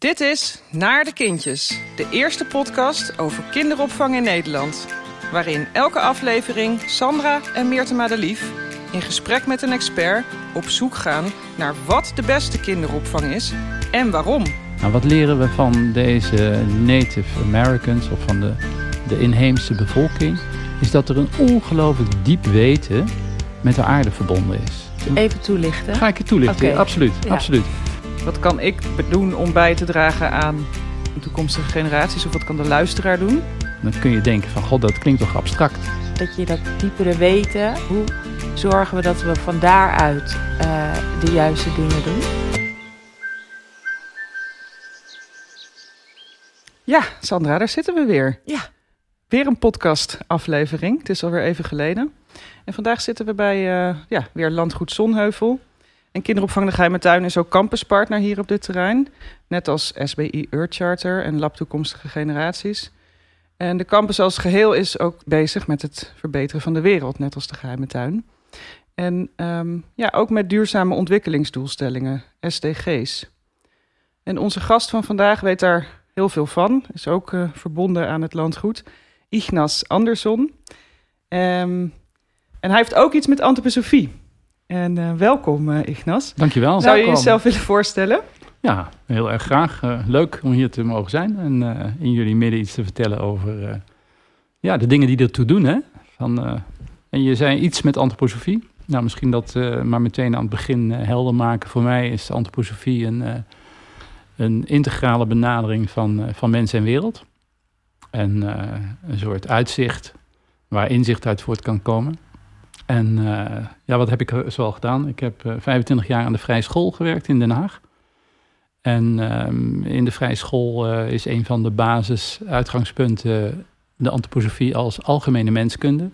Dit is Naar de Kindjes, de eerste podcast over kinderopvang in Nederland. Waarin elke aflevering Sandra en Meerte Madelief in gesprek met een expert op zoek gaan naar wat de beste kinderopvang is en waarom. Nou, wat leren we van deze Native Americans of van de, de inheemse bevolking? Is dat er een ongelooflijk diep weten met de aarde verbonden is. Even toelichten. Ga ik je toelichten? Oké. Absoluut, Ja. absoluut. Wat kan ik doen om bij te dragen aan de toekomstige generaties of wat kan de luisteraar doen? Dan kun je denken van, god, dat klinkt toch abstract. Dat je dat diepere weten, hoe zorgen we dat we van daaruit eh, de juiste dingen doen? Ja, Sandra, daar zitten we weer. Ja. Weer een podcast-aflevering. Het is alweer even geleden. En vandaag zitten we bij eh, ja, weer Landgoed Zonheuvel. En Kinderopvang de Geheime Tuin is ook campuspartner hier op dit terrein. Net als SBI Earth Charter en Lab Toekomstige Generaties. En de campus als geheel is ook bezig met het verbeteren van de wereld, net als de Geheime Tuin. En ehm, ja, ook met duurzame ontwikkelingsdoelstellingen, SDG's. En onze gast van vandaag weet daar heel veel van. Is ook eh, verbonden aan het landgoed. Ignas Andersson. Ehm, en hij heeft ook iets met antroposofie. En eh, welkom, eh, Ignas. Dankjewel. Zou je welkom. jezelf willen voorstellen? Ja, heel erg graag. Eh, leuk om hier te mogen zijn en in jullie midden iets te vertellen over ja, de dingen die ertoe doen. Hè? Van, en je zei iets met antroposofie. Nou, misschien dat maar meteen aan het begin helder maken. Voor mij is antroposofie een, een integrale benadering van, van mens en wereld. En een soort uitzicht waar inzicht uit voort kan komen. En eh, ja, wat heb ik zoal gedaan? Ik heb eh, 25 jaar aan de Vrije School gewerkt in Den Haag. En ehm, in de Vrije School eh, is een van de basisuitgangspunten de antroposofie als algemene menskunde.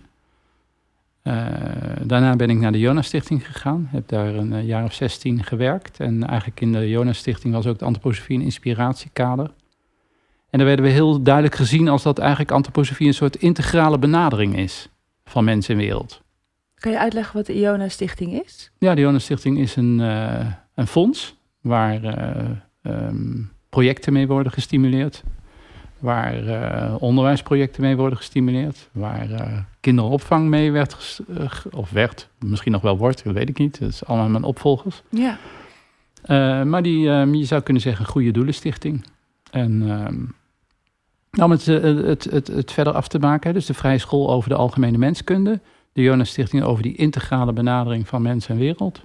Eh, daarna ben ik naar de Jonas Stichting gegaan. Heb daar een eh, jaar of 16 gewerkt. En eigenlijk in de Jonas Stichting was ook de antroposofie een inspiratiekader. En daar werden we heel duidelijk gezien als dat eigenlijk antroposofie een soort integrale benadering is van mens en wereld. Kan je uitleggen wat de Iona Stichting is? Ja, de Jonas Stichting is een, eh, een fonds waar eh, ehm, projecten mee worden gestimuleerd. Waar eh, onderwijsprojecten mee worden gestimuleerd. Waar kinderopvang mee werd, of werd, misschien nog wel wordt, dat weet ik niet. Dat is allemaal mijn opvolgers. Ja. Maar die, ehm, je zou kunnen zeggen, een goede doelenstichting. En ehm, om het, het, het, het verder af te maken, dus de Vrije School over de algemene menskunde. De Jonas Stichting over die integrale benadering van mens en wereld.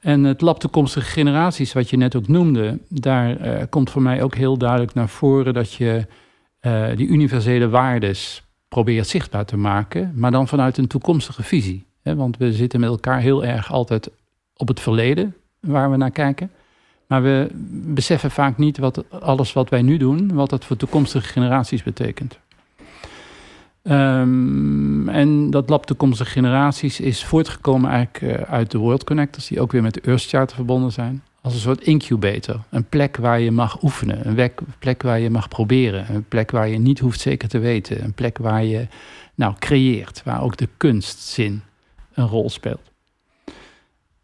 En het lab toekomstige generaties, wat je net ook noemde, daar eh, komt voor mij ook heel duidelijk naar voren dat je eh, die universele waardes probeert zichtbaar te maken, maar dan vanuit een toekomstige visie. Want we zitten met elkaar heel erg altijd op het verleden waar we naar kijken. Maar we beseffen vaak niet wat alles wat wij nu doen, wat dat voor toekomstige generaties betekent. Ehm, en dat lab toekomstige generaties is voortgekomen eigenlijk eh, uit de World Connectors, die ook weer met de Earth Charter verbonden zijn. Als een soort incubator. Een plek waar je mag oefenen. Een plek waar je mag proberen. Een plek waar je niet hoeft zeker te weten. Een plek waar je nou, creëert. Waar ook de kunstzin een rol speelt.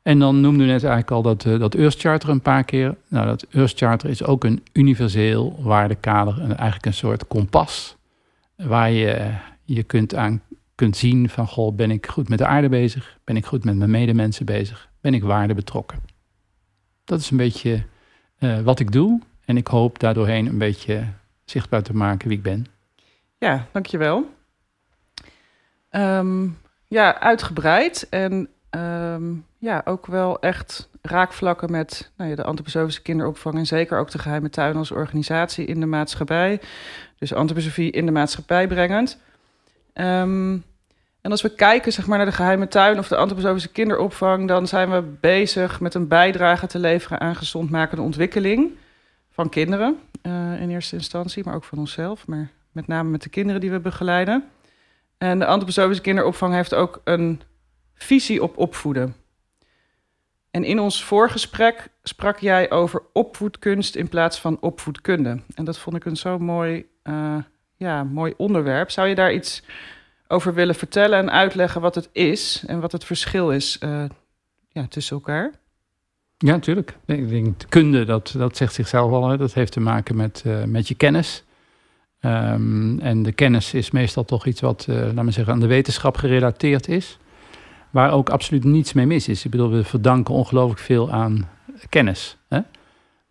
En dan noemde u net eigenlijk al dat, eh, dat Earth Charter een paar keer. Nou, dat Earth Charter is ook een universeel waardekader. En eigenlijk een soort kompas. Waar je je kunt aan kunt zien van... Goh, ben ik goed met de aarde bezig? Ben ik goed met mijn medemensen bezig? Ben ik waarde betrokken? Dat is een beetje eh, wat ik doe. En ik hoop daardoorheen een beetje zichtbaar te maken wie ik ben. Ja, dankjewel. Ehm ja, uitgebreid en ehm, ja, ook wel echt raakvlakken met nou ja, de antroposofische kinderopvang en zeker ook de Geheime Tuin als organisatie in de maatschappij. Dus antroposofie in de maatschappij brengend. Ehm, en als we kijken zeg maar, naar de Geheime Tuin of de antroposofische kinderopvang, dan zijn we bezig met een bijdrage te leveren aan gezondmakende ontwikkeling van kinderen eh, in eerste instantie, maar ook van onszelf, maar met name met de kinderen die we begeleiden. En de antroposofische kinderopvang heeft ook een visie op opvoeden. En in ons voorgesprek sprak jij over opvoedkunst in plaats van opvoedkunde. En dat vond ik een zo mooi, eh, ja, mooi onderwerp. Zou je daar iets over willen vertellen en uitleggen wat het is en wat het verschil is eh, ja, tussen elkaar? Ja, natuurlijk. Ik denk, de kunde, dat, dat zegt zichzelf al. Hè. Dat heeft te maken met, uh, met je kennis. Um, en de kennis is meestal toch iets wat, laten we zeggen, aan de wetenschap gerelateerd is. Waar ook absoluut niets mee mis is. Ik bedoel, we verdanken ongelooflijk veel aan kennis. Hè?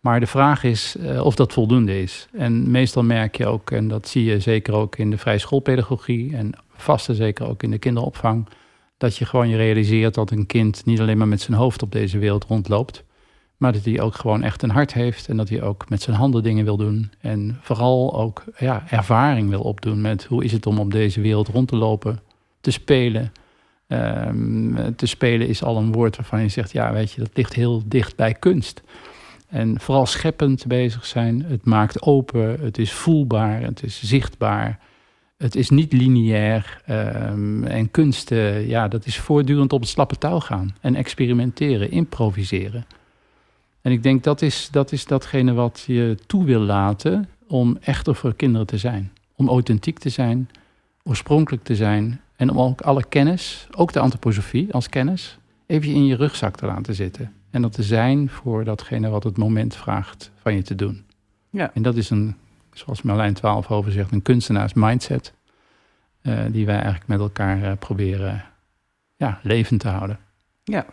Maar de vraag is uh, of dat voldoende is. En meestal merk je ook, en dat zie je zeker ook in de vrije schoolpedagogie en vast en zeker ook in de kinderopvang, dat je gewoon je realiseert dat een kind niet alleen maar met zijn hoofd op deze wereld rondloopt, maar dat hij ook gewoon echt een hart heeft en dat hij ook met zijn handen dingen wil doen. En vooral ook ja, ervaring wil opdoen met hoe is het om op deze wereld rond te lopen, te spelen. Um, te spelen is al een woord waarvan je zegt, ja weet je, dat ligt heel dicht bij kunst. En vooral scheppend bezig zijn. Het maakt open, het is voelbaar, het is zichtbaar. Het is niet lineair. Um, en kunst, ja, dat is voortdurend op het slappe touw gaan. En experimenteren, improviseren. En ik denk dat is, dat is datgene wat je toe wil laten om echter voor kinderen te zijn. Om authentiek te zijn, oorspronkelijk te zijn. En om ook alle kennis, ook de antroposofie als kennis, even in je rugzak te laten zitten. En dat te zijn voor datgene wat het moment vraagt van je te doen. Ja. En dat is een, zoals Marlijn over zegt, een kunstenaars mindset. Uh, die wij eigenlijk met elkaar uh, proberen ja, levend te houden. Ja.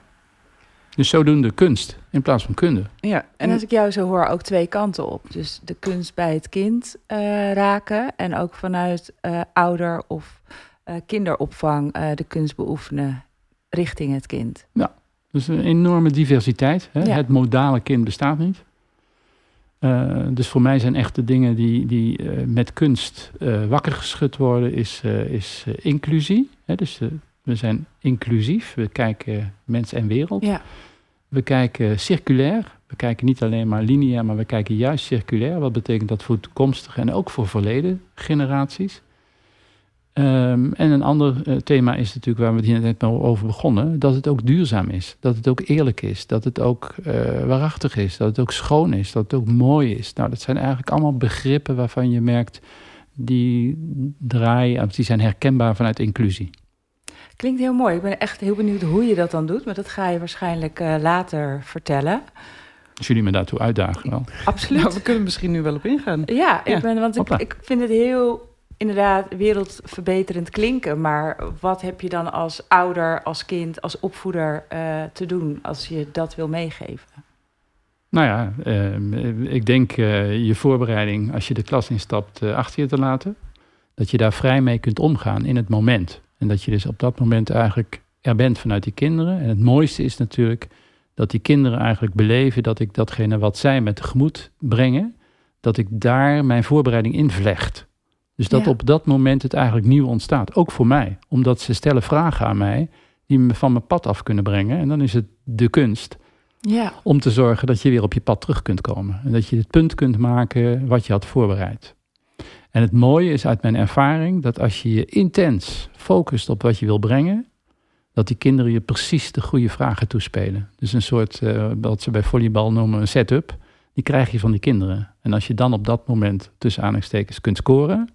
Dus zodoende kunst in plaats van kunde. Ja, en als ik jou zo hoor, ook twee kanten op. Dus de kunst bij het kind uh, raken en ook vanuit ouder of kinderopvang de kunst beoefenen richting het kind. Ja, dus een enorme diversiteit. Hè? Het modale kind bestaat niet. Uh, dus voor mij zijn echt de dingen die, die uh, met kunst uh, wakker geschud worden, is, is inclusie. Hè? Dus we zijn inclusief. We kijken mens en wereld. Ja. We kijken circulair. We kijken niet alleen maar lineair, maar we kijken juist circulair. Wat betekent dat voor toekomstige en ook voor verleden generaties? Um, en een ander uh, thema is natuurlijk waar we het hier net over begonnen, dat het ook duurzaam is, dat het ook eerlijk is, dat het ook uh, waarachtig is, dat het ook schoon is, dat het ook mooi is. Nou, dat zijn eigenlijk allemaal begrippen waarvan je merkt, die draaien, die zijn herkenbaar vanuit inclusie. Klinkt heel mooi. Ik ben echt heel benieuwd hoe je dat dan doet, maar dat ga je waarschijnlijk uh, later vertellen. Als jullie me daartoe uitdagen wel. Absoluut. Nou, we kunnen misschien nu wel op ingaan. Ja, ik ben, want ik, ik vind het heel inderdaad wereldverbeterend klinken. Maar wat heb je dan als ouder, als kind, als opvoeder uh, te doen als je dat wil meegeven? Nou ja, uh, ik denk uh, je voorbereiding als je de klas instapt achter je te laten. Dat je daar vrij mee kunt omgaan in het moment. En dat je dus op dat moment eigenlijk er bent vanuit die kinderen. En het mooiste is natuurlijk dat die kinderen eigenlijk beleven dat ik datgene wat zij met tegemoet brengen, dat ik daar mijn voorbereiding in vlecht. Dus dat op dat moment het eigenlijk nieuw ontstaat. Ook voor mij. Omdat ze stellen vragen aan mij die me van mijn pad af kunnen brengen. En dan is het de kunst ja. om te zorgen dat je weer op je pad terug kunt komen. En dat je het punt kunt maken wat je had voorbereid. En het mooie is uit mijn ervaring dat als je je intens focust op wat je wil brengen, dat die kinderen je precies de goede vragen toespelen. Dus een soort, uh, wat ze bij volleybal noemen, een setup. Die krijg je van die kinderen. En als je dan op dat moment tussen aanhalingstekens kunt scoren,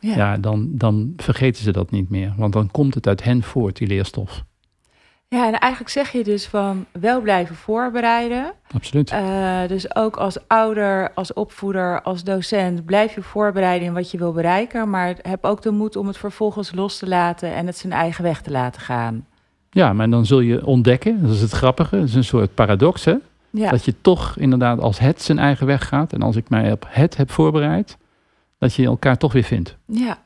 ja, ja dan, dan vergeten ze dat niet meer. Want dan komt het uit hen voort, die leerstof. Ja, en eigenlijk zeg je dus van wel blijven voorbereiden. Absoluut. Uh, dus ook als ouder, als opvoeder, als docent, blijf je voorbereiden in wat je wil bereiken. Maar heb ook de moed om het vervolgens los te laten en het zijn eigen weg te laten gaan. Ja, maar dan zul je ontdekken, dat is het grappige, dat is een soort paradox, hè? Ja. Dat je toch inderdaad als het zijn eigen weg gaat. En als ik mij op het heb voorbereid, dat je elkaar toch weer vindt. Ja.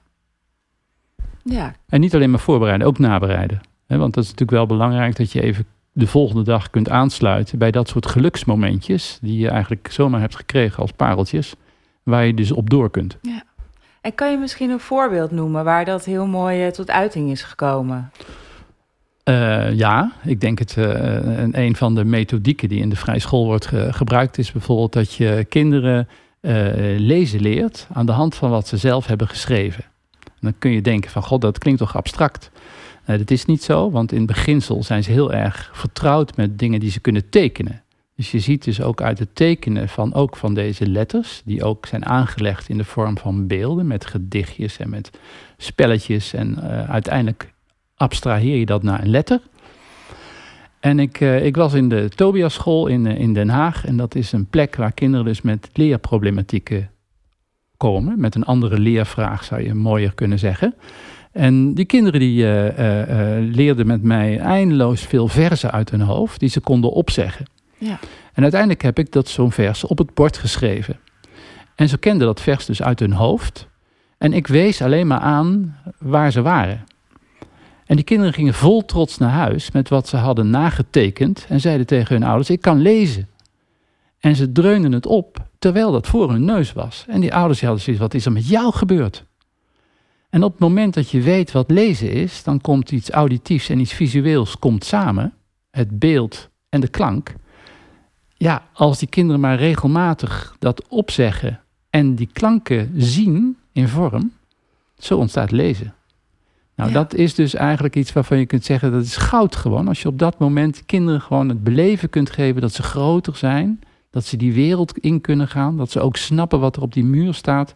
Ja. En niet alleen maar voorbereiden, ook nabereiden. want dat is natuurlijk wel belangrijk dat je even de volgende dag kunt aansluiten bij dat soort geluksmomentjes die je eigenlijk zomaar hebt gekregen als pareltjes, waar je dus op door kunt. Ja. En kan je misschien een voorbeeld noemen waar dat heel mooi eh, tot uiting is gekomen? Uh, ja, ik denk het. Uh, een van de methodieken die in de vrije school wordt ge gebruikt is bijvoorbeeld dat je kinderen lezen leert aan de hand van wat ze zelf hebben geschreven. En dan kun je denken van, god, dat klinkt toch abstract? Dat is niet zo, want in beginsel zijn ze heel erg vertrouwd met dingen die ze kunnen tekenen. Dus je ziet dus ook uit het tekenen van, ook van deze letters, die ook zijn aangelegd in de vorm van beelden, met gedichtjes en met spelletjes. En uh, uiteindelijk abstraheer je dat naar een letter. En ik, uh, ik was in de Tobias school in, uh, in Den Haag. En dat is een plek waar kinderen dus met leerproblematieken komen. Met een andere leervraag zou je mooier kunnen zeggen. En die kinderen die uh, leerden met mij eindeloos veel versen uit hun hoofd. Die ze konden opzeggen. Ja. En uiteindelijk heb ik dat zo'n vers op het bord geschreven. En ze kenden dat vers dus uit hun hoofd. En ik wees alleen maar aan waar ze waren. En die kinderen gingen vol trots naar huis met wat ze hadden nagetekend en zeiden tegen hun ouders: Ik kan lezen. En ze dreunden het op terwijl dat voor hun neus was. En die ouders hadden zoiets: Wat is er met jou gebeurd? En op het moment dat je weet wat lezen is, dan komt iets auditiefs en iets visueels komt samen. Het beeld en de klank. Ja, als die kinderen maar regelmatig dat opzeggen en die klanken zien in vorm, zo ontstaat lezen. Nou, Ja. dat is dus eigenlijk iets waarvan je kunt zeggen dat is goud gewoon. Als je op dat moment kinderen gewoon het beleven kunt geven dat ze groter zijn, dat ze die wereld in kunnen gaan, dat ze ook snappen wat er op die muur staat.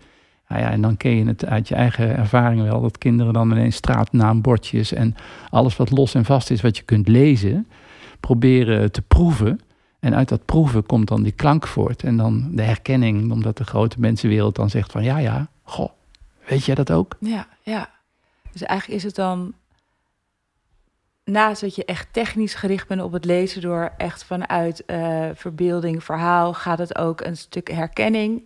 Nou ja, en dan ken je het uit je eigen ervaring wel, dat kinderen dan ineens straatnaambordjes en alles wat los en vast is wat je kunt lezen, proberen te proeven. En uit dat proeven komt dan die klank voort. En dan de herkenning, omdat de grote mensenwereld dan zegt van ja, ja, goh, weet jij dat ook? Ja, ja. Dus eigenlijk is het dan, naast dat je echt technisch gericht bent op het lezen, door echt vanuit eh, verbeelding, verhaal, gaat het ook een stuk herkenning.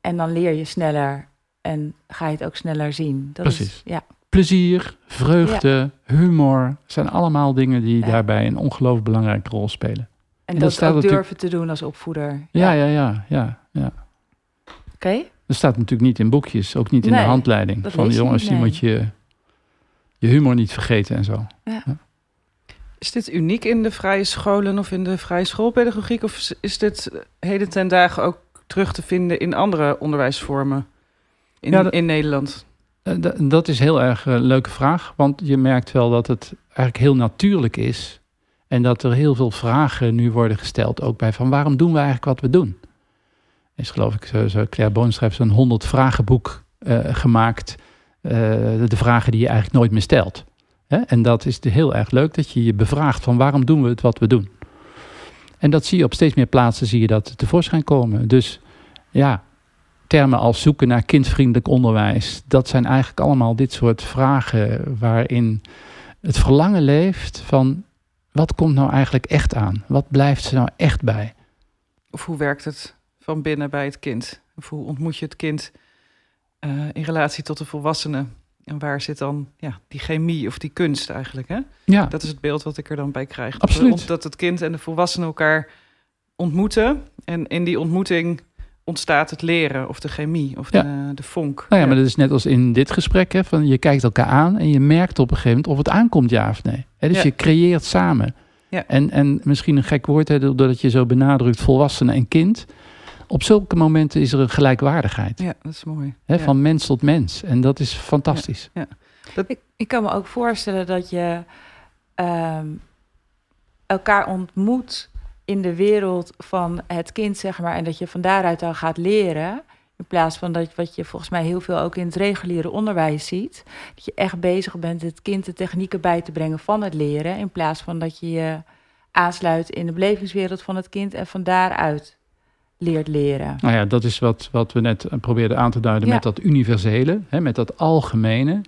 En dan leer je sneller en ga je het ook sneller zien. Dat Precies. Is, ja, Plezier, vreugde, humor zijn allemaal dingen die Ja. daarbij een ongelooflijk belangrijke rol spelen. en, dat dat, staat ook natuurlijk- durven te doen als opvoeder. Ja, ja, ja, ja. ja. Oké? Dat staat natuurlijk niet in boekjes, ook niet in de handleiding. dat Van jongens, niet, die moet je je humor niet vergeten en zo. Is dit uniek in de vrije scholen of in de vrije schoolpedagogiek? Of is- dit heden ten dagen ook terug te vinden in andere onderwijsvormen in, Ja, dat- in Nederland? Eh, dat is heel erg een leuke vraag, want je merkt wel dat het eigenlijk heel natuurlijk is. En dat er heel veel vragen nu worden gesteld, ook bij van waarom doen we eigenlijk wat we doen? Is geloof ik, zo, zo Claire Boon schrijft zo'n 100 vragenboek eh, gemaakt. Eh, de vragen die je eigenlijk nooit meer stelt. En dat is heel erg leuk dat je je bevraagt van waarom doen we het wat we doen. En dat zie je op steeds meer plaatsen zie je dat tevoorschijn komen. Dus ja, termen als zoeken naar kindvriendelijk onderwijs, dat zijn eigenlijk allemaal dit soort vragen waarin het verlangen leeft van wat komt nou eigenlijk echt aan? Wat blijft er nou echt bij? Of hoe werkt het van binnen bij het kind? Of hoe ontmoet je het kind eh, in relatie tot de volwassene? En waar zit dan ja, die chemie of die kunst eigenlijk? Hè? Ja, Dat is het beeld wat ik er dan bij krijg. Absoluut. Dat het kind en de volwassene elkaar ontmoeten. En in die ontmoeting ontstaat het leren of de chemie of Ja. de, de vonk. nou ja, maar dat is net als in dit gesprek. Hè, van je kijkt elkaar aan en je merkt op een gegeven moment of het aankomt ja of nee. Hè, dus Ja. je creëert samen. Ja. En, en misschien een gek woord, hè, doordat je zo benadrukt volwassene en kind. Op zulke momenten is er een gelijkwaardigheid. Ja, dat is mooi. Hè, Ja. Van mens tot mens. En dat is fantastisch. Ik, ik kan me ook voorstellen dat je ehm, elkaar ontmoet in de wereld van het kind, zeg maar, en dat je van daaruit dan gaat leren. In plaats van dat wat je volgens mij heel veel ook in het reguliere onderwijs ziet. Dat je echt bezig bent het kind de technieken bij te brengen van het leren. In plaats van dat je je aansluit in de belevingswereld van het kind en van daaruit leert leren. Nou ja, dat is wat, wat we net eh, probeerden aan te duiden Ja. met dat universele, hè, met dat algemene.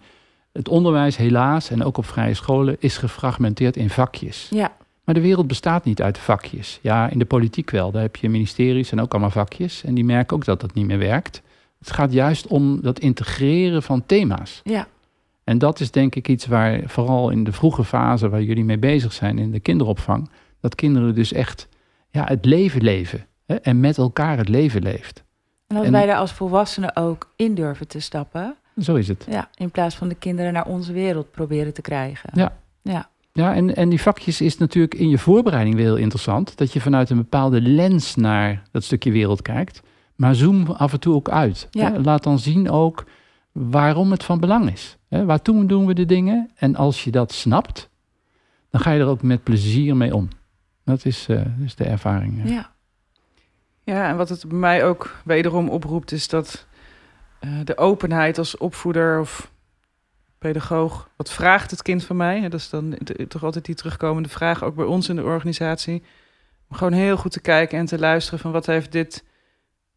Het onderwijs helaas, en ook op vrije scholen, is gefragmenteerd in vakjes. Ja, Maar de wereld bestaat niet uit vakjes. Ja, in de politiek wel. Daar heb je ministeries en ook allemaal vakjes. En die merken ook dat dat niet meer werkt. Het gaat juist om dat integreren van thema's. ja, En dat is denk ik iets waar vooral in de vroege fase waar jullie mee bezig zijn in de kinderopvang, dat kinderen dus echt ja, het leven leven hè, en met elkaar het leven leeft. en dat En- wij daar als volwassenen ook in durven te stappen. Zo is het. Ja, in plaats van de kinderen naar onze wereld proberen te krijgen. Ja. Ja, Ja, en, en die vakjes is natuurlijk in je voorbereiding weer heel interessant. Dat je vanuit een bepaalde lens naar dat stukje wereld kijkt. Maar zoom af en toe ook uit. Ja. Hè. Laat dan zien ook waarom het van belang is. Hè. Waartoe doen we de dingen? En als je dat snapt, dan ga je er ook met plezier mee om. Dat is, eh, is de ervaring. ja. ja. Ja, en wat het bij mij ook wederom oproept, is dat eh, de openheid als opvoeder of pedagoog, wat vraagt het kind van mij? Dat is dan toch altijd die terugkomende vraag, ook bij ons in de organisatie. Om gewoon heel goed te kijken en te luisteren van wat heeft dit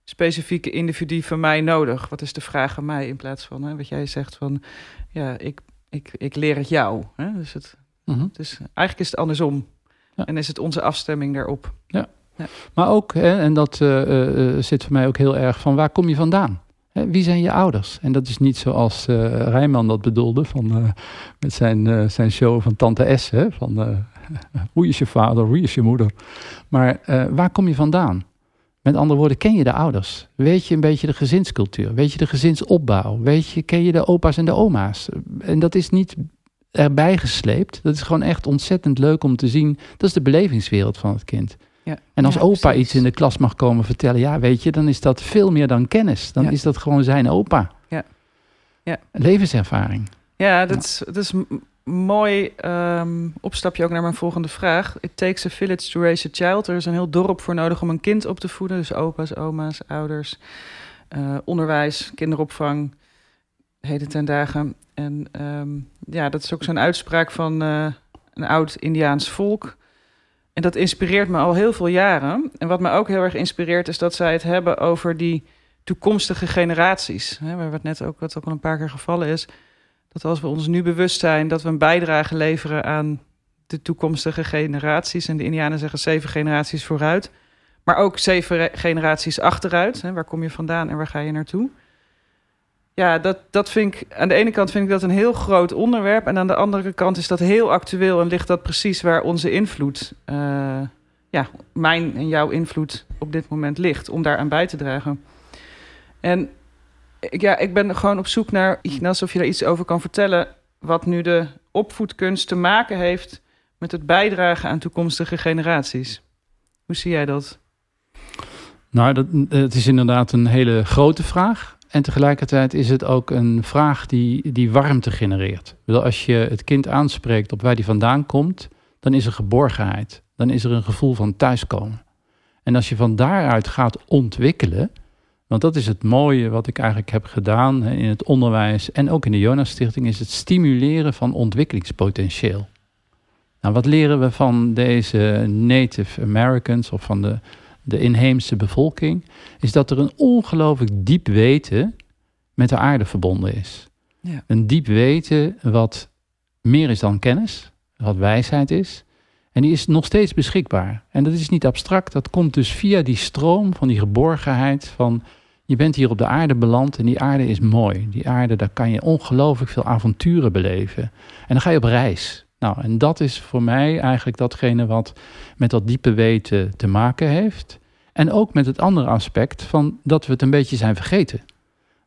specifieke individu van mij nodig? Wat is de vraag aan mij in plaats van hè, wat jij zegt van, ja, ik, ik, ik leer het jou. Hè? Dus het, het is, eigenlijk is het andersom. Ja. En is het onze afstemming daarop. Maar ook, en dat eh, eh, eh, zit voor mij ook heel erg van waar kom je vandaan? Wie zijn je ouders? En dat is niet zoals eh Rijman dat bedoelde van, met zijn, zijn show van Tante S. Hè, van hoe is je vader, wie is je moeder? Maar waar kom je vandaan? Met andere woorden, ken je de ouders? Weet je een beetje de gezinscultuur? Weet je de gezinsopbouw? Weet je, ken je de opa's en de oma's? En dat is niet erbij gesleept. Dat is gewoon echt ontzettend leuk om te zien. Dat is de belevingswereld van het kind. Ja. En als Ja, opa precies. iets in de klas mag komen vertellen, ja, weet je, dan is dat veel meer dan kennis. Dan Ja. is dat gewoon zijn opa. Ja. Ja. Levenservaring. Ja, dat is, dat is mooi ehm, opstapje ook naar mijn volgende vraag. It takes a village to raise a child. Er is een heel dorp voor nodig om een kind op te voeden. Dus opa's, oma's, ouders, eh, onderwijs, kinderopvang, heden ten dagen. En ehm, ja, dat is ook zo'n uitspraak van eh, een oud Indiaans volk. En dat inspireert me al heel veel jaren. En wat me ook heel erg inspireert is dat zij het hebben over die toekomstige generaties. Waar het net ook, wat ook al een paar keer gevallen is. Dat als we ons nu bewust zijn dat we een bijdrage leveren aan de toekomstige generaties. En de Indianen zeggen zeven generaties vooruit. Maar ook zeven generaties achteruit. Waar kom je vandaan en waar ga je naartoe? Ja, dat, dat vind ik. Aan de ene kant vind ik dat een heel groot onderwerp. En aan de andere kant is dat heel actueel en ligt dat precies waar onze invloed. eh, ja, mijn en jouw invloed op dit moment ligt. Om daaraan bij te dragen. En ja, ik ben gewoon op zoek naar, Ignas, of je daar iets over kan vertellen. Wat nu de opvoedkunst te maken heeft met het bijdragen aan toekomstige generaties. Hoe zie jij dat? Nou, dat, het is inderdaad een hele grote vraag. En tegelijkertijd is het ook een vraag die, die warmte genereert. Als je het kind aanspreekt op waar die vandaan komt, dan is er geborgenheid. Dan is er een gevoel van thuiskomen. En als je van daaruit gaat ontwikkelen, want dat is het mooie wat ik eigenlijk heb gedaan in het onderwijs en ook in de Jonas Stichting, is het stimuleren van ontwikkelingspotentieel. Nou, wat leren we van deze Native Americans of van de, de inheemse bevolking? Is dat er een ongelooflijk diep weten met de aarde verbonden is. Ja. Een diep weten wat meer is dan kennis, wat wijsheid is. En die is nog steeds beschikbaar. En dat is niet abstract, dat komt dus via die stroom van die geborgenheid van je bent hier op de aarde beland en die aarde is mooi. Die aarde, daar kan je ongelooflijk veel avonturen beleven. En dan ga je op reis. Nou, en dat is voor mij eigenlijk datgene wat met dat diepe weten te maken heeft. En ook met het andere aspect van dat we het een beetje zijn vergeten.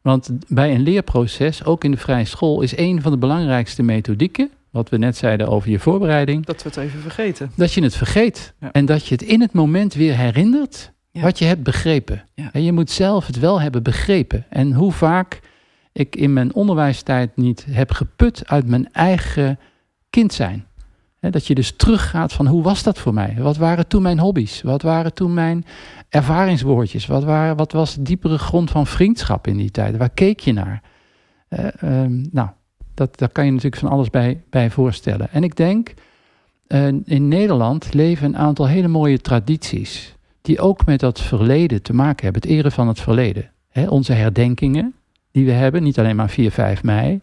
Want bij een leerproces, ook in de vrije school, is een van de belangrijkste methodieken, wat we net zeiden over je voorbereiding, Dat we het even vergeten. dat je het vergeet. Ja. En dat je het in het moment weer herinnert Ja. wat je hebt begrepen. Ja. En je moet zelf het wel hebben begrepen. En hoe vaak ik in mijn onderwijstijd niet heb geput uit mijn eigen kind zijn. Dat je dus teruggaat van hoe was dat voor mij? Wat waren toen mijn hobby's? Wat waren toen mijn ervaringswoordjes? Wat, waren, wat was de diepere grond van vriendschap in die tijd? Waar keek je naar? Eh, ehm, nou, dat, daar kan je natuurlijk van alles bij, bij voorstellen. En ik denk, eh, in Nederland leven een aantal hele mooie tradities. Die ook met dat verleden te maken hebben. Het eren van het verleden. Onze herdenkingen die we hebben. Niet alleen maar 4, 5 mei.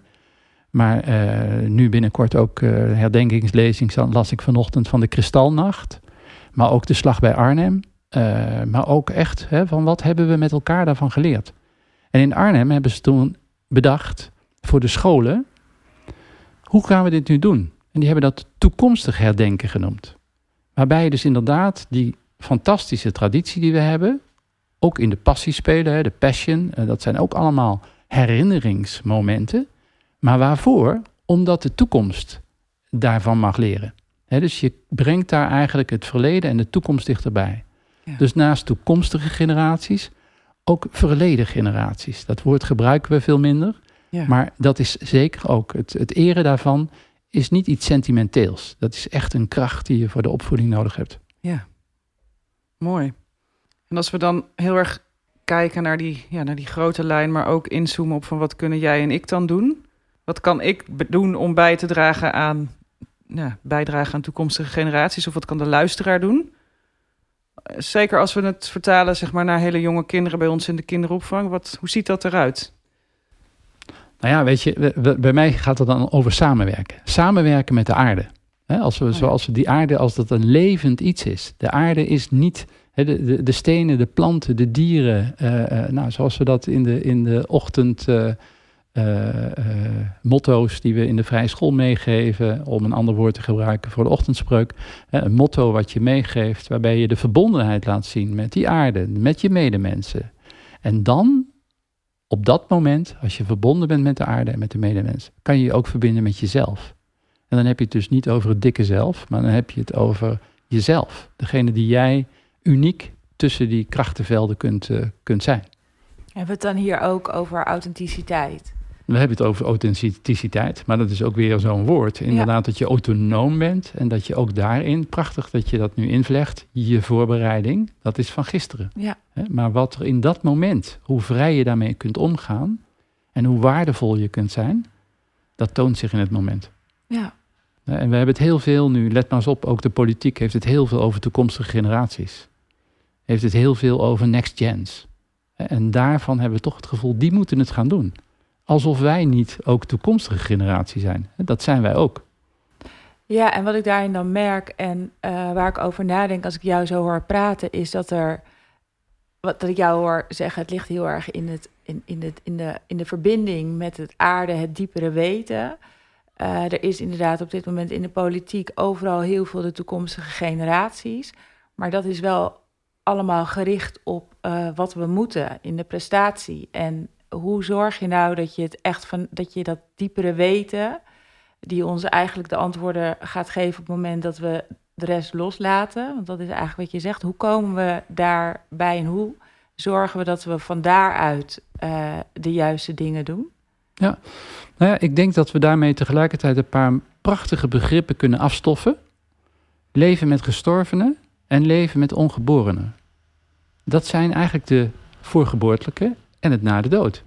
Maar eh, nu binnenkort ook eh herdenkingslezing las ik vanochtend van de Kristalnacht. Maar ook de slag bij Arnhem. Eh, maar ook echt hè, van wat hebben we met elkaar daarvan geleerd. En in Arnhem hebben ze toen bedacht voor de scholen. Hoe gaan we dit nu doen? En die hebben dat toekomstig herdenken genoemd. Waarbij je dus inderdaad die fantastische traditie die we hebben. Ook in de passie spelen, hè, de passion. dat zijn ook allemaal herinneringsmomenten. Maar waarvoor? Omdat de toekomst daarvan mag leren. Dus je brengt daar eigenlijk het verleden en de toekomst dichterbij. Ja. Dus naast toekomstige generaties, ook verleden generaties. Dat woord gebruiken we veel minder. Ja. Maar dat is zeker ook, het, het eren daarvan is niet iets sentimenteels. Dat is echt een kracht die je voor de opvoeding nodig hebt. Ja, mooi. En als we dan heel erg kijken naar die, ja, naar die grote lijn, maar ook inzoomen op van wat kunnen jij en ik dan doen? Wat kan ik doen om bij te dragen aan, ja, bijdragen aan toekomstige generaties? Of wat kan de luisteraar doen? Zeker als we het vertalen zeg maar, naar hele jonge kinderen bij ons in de kinderopvang. Wat, hoe ziet dat eruit? Nou ja, weet je, bij mij gaat het dan over samenwerken. Samenwerken met de aarde. als we, oh Zoals we die aarde, als dat een levend iets is. De aarde is niet de, de, de stenen, de planten, de dieren. Uh, nou, zoals we dat in de, in de ochtend. Uh, motto's die we in de vrije school meegeven, om een ander woord te gebruiken voor de ochtendspreuk. een motto wat je meegeeft, waarbij je de verbondenheid laat zien met die aarde, met je medemensen. En dan op dat moment, als je verbonden bent met de aarde en met de medemens, kan je je ook verbinden met jezelf. En dan heb je het dus niet over het dikke zelf, maar dan heb je het over jezelf. Degene die jij uniek tussen die krachtenvelden kunt, uh, kunt zijn. Hebben we het dan hier ook over authenticiteit? We hebben het over authenticiteit, maar dat is ook weer zo'n woord. Inderdaad, dat je autonoom bent en dat je ook daarin, prachtig dat je dat nu invlecht, je voorbereiding, dat is van gisteren. Ja. Maar wat er in dat moment, hoe vrij je daarmee kunt omgaan en hoe waardevol je kunt zijn, dat toont zich in het moment. Ja. En we hebben het heel veel nu, let maar eens op, ook de politiek heeft het heel veel over toekomstige generaties. Heeft het heel veel over next gens. En daarvan hebben we toch het gevoel, die moeten het gaan doen alsof wij niet ook toekomstige generatie zijn. Dat zijn wij ook. Ja, en wat ik daarin dan merk en uh, waar ik over nadenk als ik jou zo hoor praten, is dat er, wat dat ik jou hoor zeggen, het ligt heel erg in, het, in, in, het, in, de, in de verbinding met het aarde, het diepere weten. Uh, er is inderdaad op dit moment in de politiek overal heel veel de toekomstige generaties. Maar dat is wel allemaal gericht op uh, wat we moeten in de prestatie. En hoe zorg je nou dat je het echt van dat je dat diepere weten, die ons eigenlijk de antwoorden gaat geven op het moment dat we de rest loslaten? Want dat is eigenlijk wat je zegt. Hoe komen we daarbij en hoe zorgen we dat we van daaruit uh, de juiste dingen doen? Ja, nou ja, ik denk dat we daarmee tegelijkertijd een paar prachtige begrippen kunnen afstoffen. Leven met gestorvenen en leven met ongeborenen. Dat zijn eigenlijk de voorgeboortelijke en het na de dood.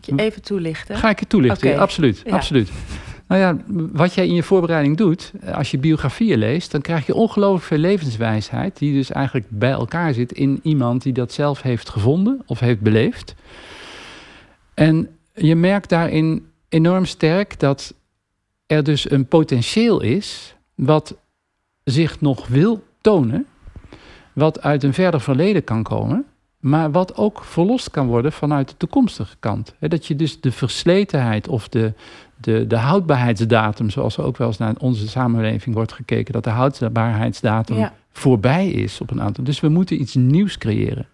Je even toelichten? Ga ik je toelichten, absoluut. absoluut. Nou ja, wat jij in je voorbereiding doet, eh, als je biografieën leest, dan krijg je ongelooflijk veel levenswijsheid, die dus eigenlijk bij elkaar zit in iemand die dat zelf heeft gevonden of heeft beleefd. En je merkt daarin enorm sterk dat er dus een potentieel is wat zich nog wil tonen, wat uit een verder verleden kan komen, maar wat ook verlost kan worden vanuit de toekomstige kant. dat je dus de versletenheid of de, de, de houdbaarheidsdatum, zoals er ook wel eens naar onze samenleving wordt gekeken, dat de houdbaarheidsdatum voorbij is op een aantal. Dus we moeten iets nieuws creëren.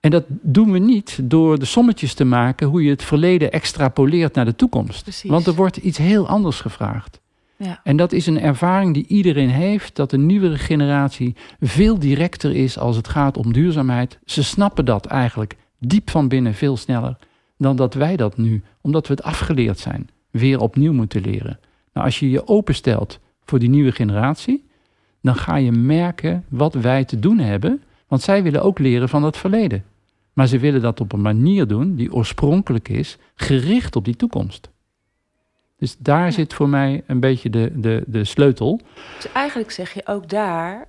En dat doen we niet door de sommetjes te maken hoe je het verleden extrapoleert naar de toekomst. Precies. Want er wordt iets heel anders gevraagd. Ja. En dat is een ervaring die iedereen heeft, dat de nieuwere generatie veel directer is als het gaat om duurzaamheid. Ze snappen dat eigenlijk diep van binnen veel sneller dan dat wij dat nu, omdat we het afgeleerd zijn, weer opnieuw moeten leren. Nou, als je je openstelt voor die nieuwe generatie, dan ga je merken wat wij te doen hebben, want zij willen ook leren van het verleden. Maar ze willen dat op een manier doen die oorspronkelijk is, gericht op die toekomst. Dus daar zit voor mij een beetje de, de, de sleutel. Dus eigenlijk zeg je ook daar,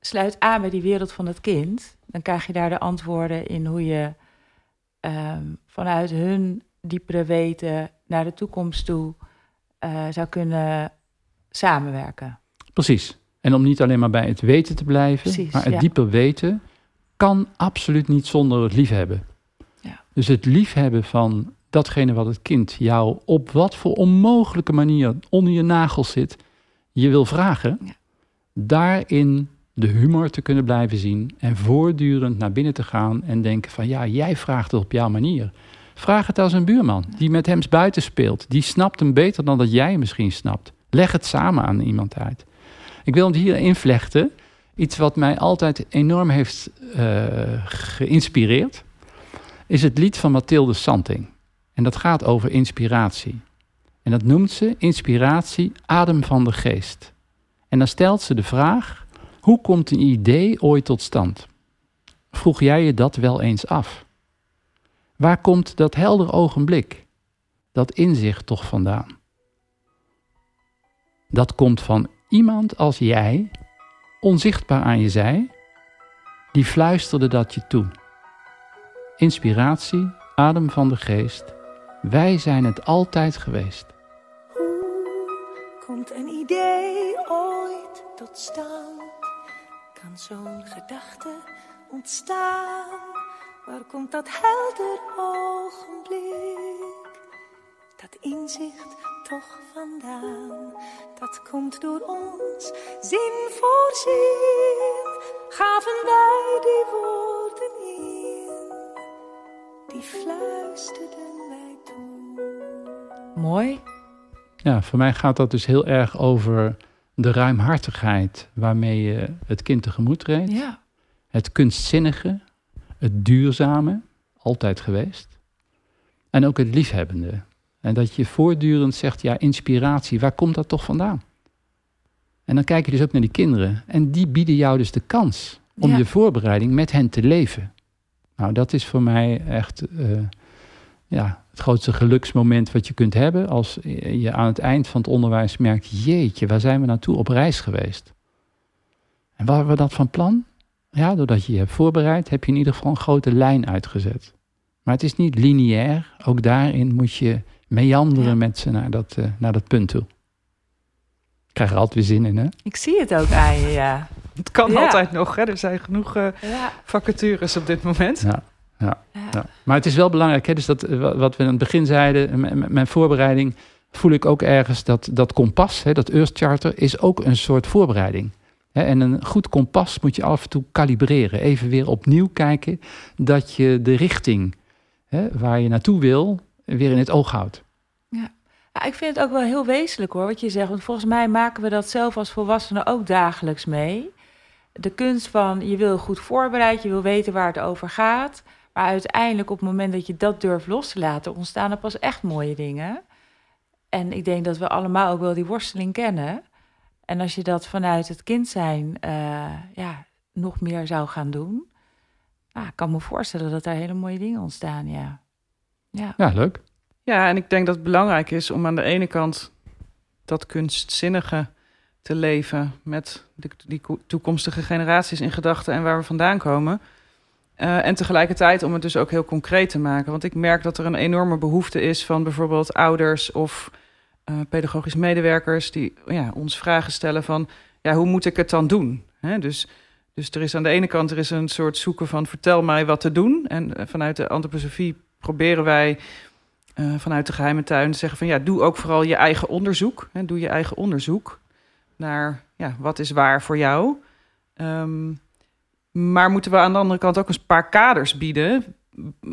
sluit aan bij die wereld van het kind. Dan krijg je daar de antwoorden in hoe je ehm, vanuit hun diepere weten naar de toekomst toe uh, zou kunnen samenwerken. Precies. En om niet alleen maar bij het weten te blijven, Precies, maar het ja. diepe weten kan absoluut niet zonder het liefhebben. Ja. Dus het liefhebben van datgene wat het kind jou op wat voor onmogelijke manier onder je nagels zit, je wil vragen, Ja. daarin de humor te kunnen blijven zien en voortdurend naar binnen te gaan en denken van ja, jij vraagt het op jouw manier. Vraag het als een buurman die met hem buiten speelt. Die snapt hem beter dan dat jij hem misschien snapt. Leg het samen aan iemand uit. Ik wil het hier invlechten. Iets wat mij altijd enorm heeft uh, geïnspireerd. Is het lied van Mathilde Santing. En dat gaat over inspiratie. En dat noemt ze inspiratie adem van de geest. En dan stelt ze de vraag: hoe komt een idee ooit tot stand? Vroeg jij je dat wel eens af? Waar komt dat helder ogenblik? dat inzicht toch vandaan? Dat komt van iemand als jij, onzichtbaar aan je zij, die fluisterde dat je toe. Inspiratie, adem van de geest, wij zijn het altijd geweest. Hoe komt een idee ooit tot stand? Kan zo'n gedachte ontstaan? Waar komt dat helder ogenblik? Dat inzicht toch vandaan? Dat komt door ons, zin voor zin. Gaven wij die woorden in, die fluisterden. Mooi. Ja, voor mij gaat dat dus heel erg over de ruimhartigheid waarmee je het kind tegemoet treedt. Ja. Het kunstzinnige, het duurzame, altijd geweest. En ook het liefhebbende. En dat je voortdurend zegt, ja, inspiratie, waar komt dat toch vandaan? En dan kijk je dus ook naar die kinderen. En die bieden jou dus de kans om Ja. je voorbereiding met hen te leven. Nou, dat is voor mij echt eh, ja, het grootste geluksmoment wat je kunt hebben. Als je aan het eind van het onderwijs merkt, jeetje, waar zijn we naartoe op reis geweest? En waren we dat van plan? Ja, doordat je je hebt voorbereid, heb je in ieder geval een grote lijn uitgezet. Maar het is niet lineair. Ook daarin moet je meanderen Ja. met ze naar dat, eh, naar dat punt toe. Ik krijg er altijd weer zin in, hè? Ik zie het ook aan je, ja. Het kan Ja. altijd nog, hè? er zijn genoeg eh, Ja. vacatures op dit moment. Ja. Ja. Ja. Maar het is wel belangrijk, hè? Dus dat, eh, wa- wat we aan het begin zeiden, mijn voorbereiding, voel ik ook ergens dat dat kompas, hè, dat Earth Charter, is ook een soort voorbereiding. Hè, en een goed kompas moet je af en toe kalibreren. Even weer opnieuw kijken dat je de richting hè, waar je naartoe wil, weer in het oog houdt. Ja, ik vind het ook wel heel wezenlijk hoor, wat je zegt. Want volgens mij maken we dat zelf als volwassenen ook dagelijks mee. De kunst van je wil goed voorbereid, je wil weten waar het over gaat. Maar uiteindelijk op het moment dat je dat durft los te laten, ontstaan er pas echt mooie dingen. En ik denk dat we allemaal ook wel die worsteling kennen. En als je dat vanuit het kind zijn eh, ja, nog meer zou gaan doen, nou, ik kan me voorstellen dat daar hele mooie dingen ontstaan, ja. Ja, Ja, leuk. Ja, en ik denk dat het belangrijk is om aan de ene kant dat kunstzinnige te leven met de, die ko- toekomstige generaties in gedachten en waar we vandaan komen. Eh, en tegelijkertijd om het dus ook heel concreet te maken. Want ik merk dat er een enorme behoefte is van bijvoorbeeld ouders of eh, pedagogisch medewerkers die ja, ons vragen stellen van ja, hoe moet ik het dan doen? Dus, dus er is aan de ene kant er is een soort zoeken van vertel mij wat te doen. En eh, vanuit de antroposofie proberen wij vanuit de geheime tuin te zeggen van ja, doe ook vooral je eigen onderzoek. Hè, doe je eigen onderzoek naar ja, wat is waar voor jou. Ehm, maar moeten we aan de andere kant ook een paar kaders bieden,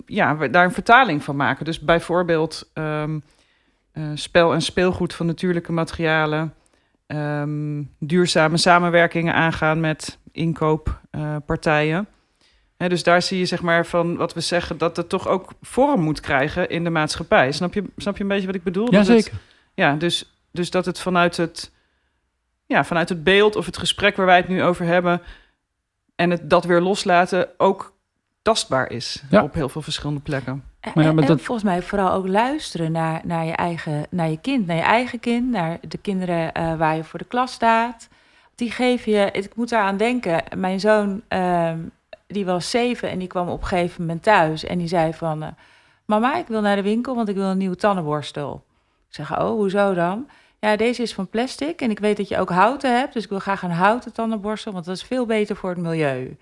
ja, daar een vertaling van maken. Dus bijvoorbeeld ehm, eh, spel en speelgoed van natuurlijke materialen, ehm, duurzame samenwerkingen aangaan met inkooppartijen. Hè, dus daar zie je zeg maar van wat we zeggen dat het toch ook vorm moet krijgen in de maatschappij. Snap je, snap je een beetje wat ik bedoel? Dat het- Jazeker. ja, dus, dus dat het vanuit het, ja, vanuit het beeld of het gesprek waar wij het nu over hebben en het dat weer loslaten ook tastbaar is Ja. op heel veel verschillende plekken. En, Maar ja, maar en dat- volgens mij vooral ook luisteren naar, naar je eigen, naar je kind, naar je eigen kind, naar de kinderen eh, waar je voor de klas staat. Die geven je, ik moet daaraan denken, mijn zoon ehm, die was zeven en die kwam op een gegeven moment thuis en die zei van, eh, mama ik wil naar de winkel, want ik wil een nieuwe tandenborstel. Ik zeg, oh hoezo dan? Ja, deze is van plastic en ik weet dat je ook houten hebt, dus ik wil graag een houten tandenborstel, want dat is veel beter voor het milieu.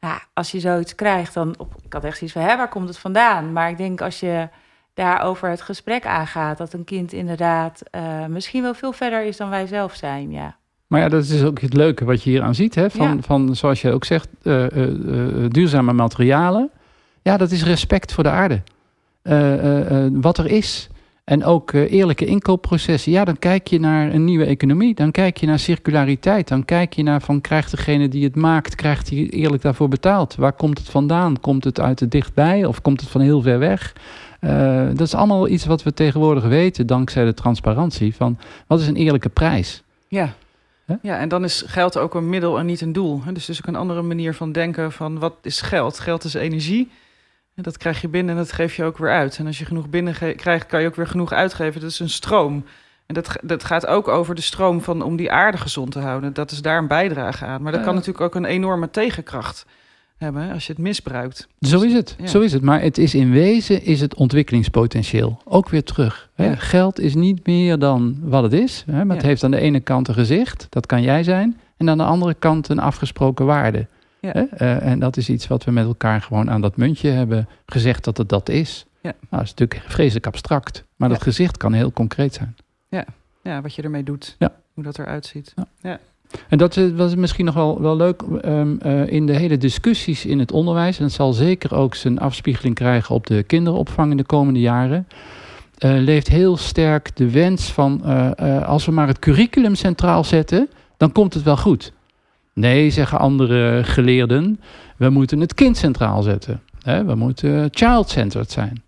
Ja, als je zoiets krijgt, dan... Op, ik had echt zoiets van, hè, waar komt het vandaan? Maar ik denk als je daarover het gesprek aangaat... dat een kind inderdaad eh, misschien wel veel verder is dan wij zelf zijn, ja. Maar ja, dat is ook het leuke wat je hier aan ziet. Hè? Van, Ja. van, zoals je ook zegt, eh, eh, duurzame materialen. Ja, dat is respect voor de aarde. Wat er is. En ook eh, eerlijke inkoopprocessen. Ja, dan kijk je naar een nieuwe economie. Dan kijk je naar circulariteit. Dan kijk je naar van, krijgt degene die het maakt, krijgt hij eerlijk daarvoor betaald? Waar komt het vandaan? Komt het uit het dichtbij of komt het van heel ver weg? Eh, dat is allemaal iets wat we tegenwoordig weten, dankzij de transparantie. Van, wat is een eerlijke prijs? Ja. Ja, en dan is geld ook een middel en niet een doel. Dus dus ook een andere manier van denken van wat is geld? Geld is energie. En dat krijg je binnen en dat geef je ook weer uit. En als je genoeg binnen krijgt, kan je ook weer genoeg uitgeven. Dat is een stroom. En dat, dat gaat ook over de stroom van om die aarde gezond te houden. Dat is daar een bijdrage aan. Maar dat kan natuurlijk ook een enorme tegenkracht hebben als je het misbruikt. Zo is het, Ja. zo is het. Maar het is in wezen is het ontwikkelingspotentieel ook weer terug. Hè? Ja. Geld is niet meer dan wat het is. Hè? Maar het Ja. heeft aan de ene kant een gezicht, dat kan jij zijn. En aan de andere kant een afgesproken waarde. Ja. Eh, en dat is iets wat we met elkaar gewoon aan dat muntje hebben gezegd dat het dat is. Ja. Nou, dat is natuurlijk vreselijk abstract. Maar Ja. dat gezicht kan heel concreet zijn. Ja, wat je ermee doet. Ja. Hoe dat eruit ziet. En dat was misschien nog wel, wel leuk ehm, eh, in de hele discussies in het onderwijs. En het zal zeker ook zijn afspiegeling krijgen op de kinderopvang in de komende jaren. eh, leeft heel sterk de wens van als we maar het curriculum centraal zetten, dan komt het wel goed. Nee, zeggen andere geleerden, we moeten het kind centraal zetten. We moeten child-centered zijn.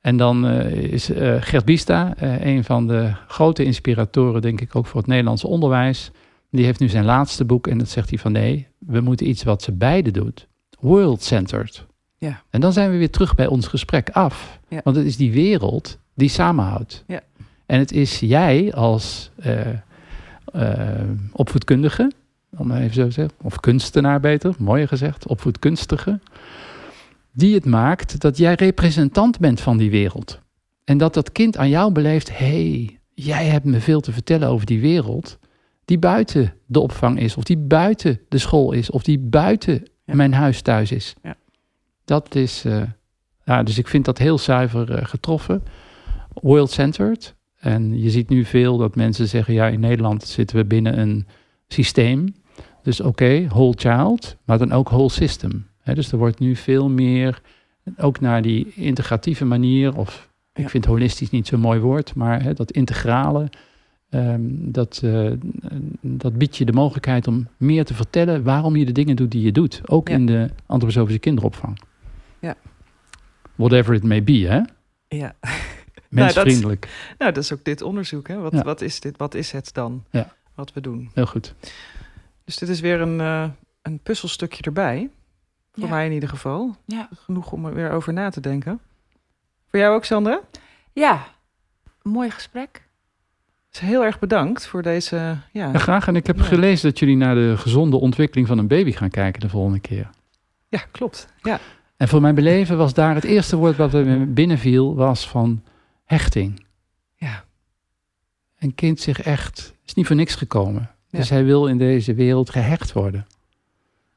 En dan eh, is eh, Gert Bista, eh, een van de grote inspiratoren, denk ik, ook voor het Nederlands onderwijs. Die heeft nu zijn laatste boek en dat zegt hij van nee, we moeten iets wat ze beide doet. World-centered. Ja. En dan zijn we weer terug bij ons gesprek af. Ja. Want het is die wereld die samenhoudt. Ja. En het is jij als eh, eh, opvoedkundige, om even zo te zeggen, of kunstenaar beter, mooier gezegd, opvoedkunstige, die het maakt dat jij representant bent van die wereld. En dat dat kind aan jou beleeft, hé, hey, jij hebt me veel te vertellen over die wereld die buiten de opvang is, of die buiten de school is, of die buiten Ja. mijn huis thuis is. Ja. Dat is, ja, dus ik vind dat heel zuiver eh, getroffen. World-centered. En je ziet nu veel dat mensen zeggen, ja, in Nederland zitten we binnen een systeem. Dus oké, whole child, maar dan ook whole system. Dus er wordt nu veel meer, ook naar die integratieve manier, of ik vind holistisch niet zo'n mooi woord, maar dat integrale, ehm, dat, eh, dat biedt je de mogelijkheid om meer te vertellen waarom je de dingen doet die je doet. Ook Ja. in de antroposofische kinderopvang. Ja. Whatever it may be, hè? Ja. Mensvriendelijk. Nou, dat is ook dit onderzoek. Hè? Wat, Ja. wat is dit? Wat is het dan? Ja. Wat we doen. Heel goed. Dus dit is weer een, eh, een puzzelstukje erbij. Voor Ja. mij in ieder geval. Ja. Genoeg om er weer over na te denken. Voor jou ook, Sandra? Ja, mooi gesprek. Dus heel erg bedankt voor deze... Ja, Ja, graag. En ik heb Ja. gelezen dat jullie naar de gezonde ontwikkeling van een baby gaan kijken de volgende keer. ja klopt. Ja. En voor mijn beleven was daar het eerste woord wat me binnenviel, was van hechting. Een kind zich echt, is niet voor niks gekomen. Ja. Dus hij wil in deze wereld gehecht worden.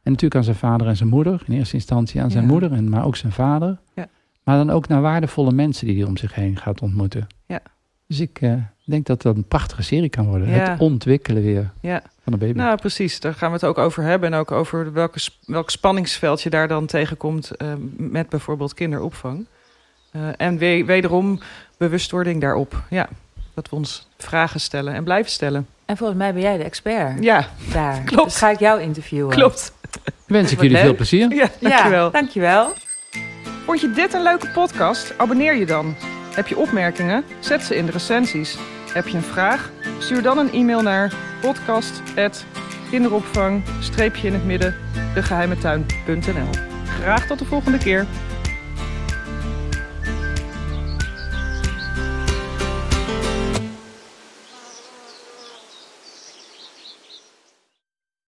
En natuurlijk aan zijn vader en zijn moeder. In eerste instantie aan zijn Ja. moeder, en, maar ook zijn vader. Ja. Maar dan ook naar waardevolle mensen die hij om zich heen gaat ontmoeten. Ja. Dus ik eh, denk dat dat een prachtige serie kan worden. Het ontwikkelen weer van een baby. Nou, precies. Daar gaan we het ook over hebben. En ook over welke, welk spanningsveld je daar dan tegenkomt eh, met bijvoorbeeld kinderopvang. Eh, en we- wederom bewustwording daarop. Ja, dat we ons vragen stellen en blijven stellen. En volgens mij ben jij de expert Ja, daar. klopt. Dus ga ik jou interviewen. klopt. Wens ik jullie leuk. veel plezier. Ja, dankjewel. Ja, dankjewel. Vond je dit een leuke podcast? Abonneer je dan. Heb je opmerkingen? Zet ze in de recensies. Heb je een vraag? Stuur dan een e-mail naar podcast.kinderopvang-in het midden degeheimetuin.nl Graag tot de volgende keer.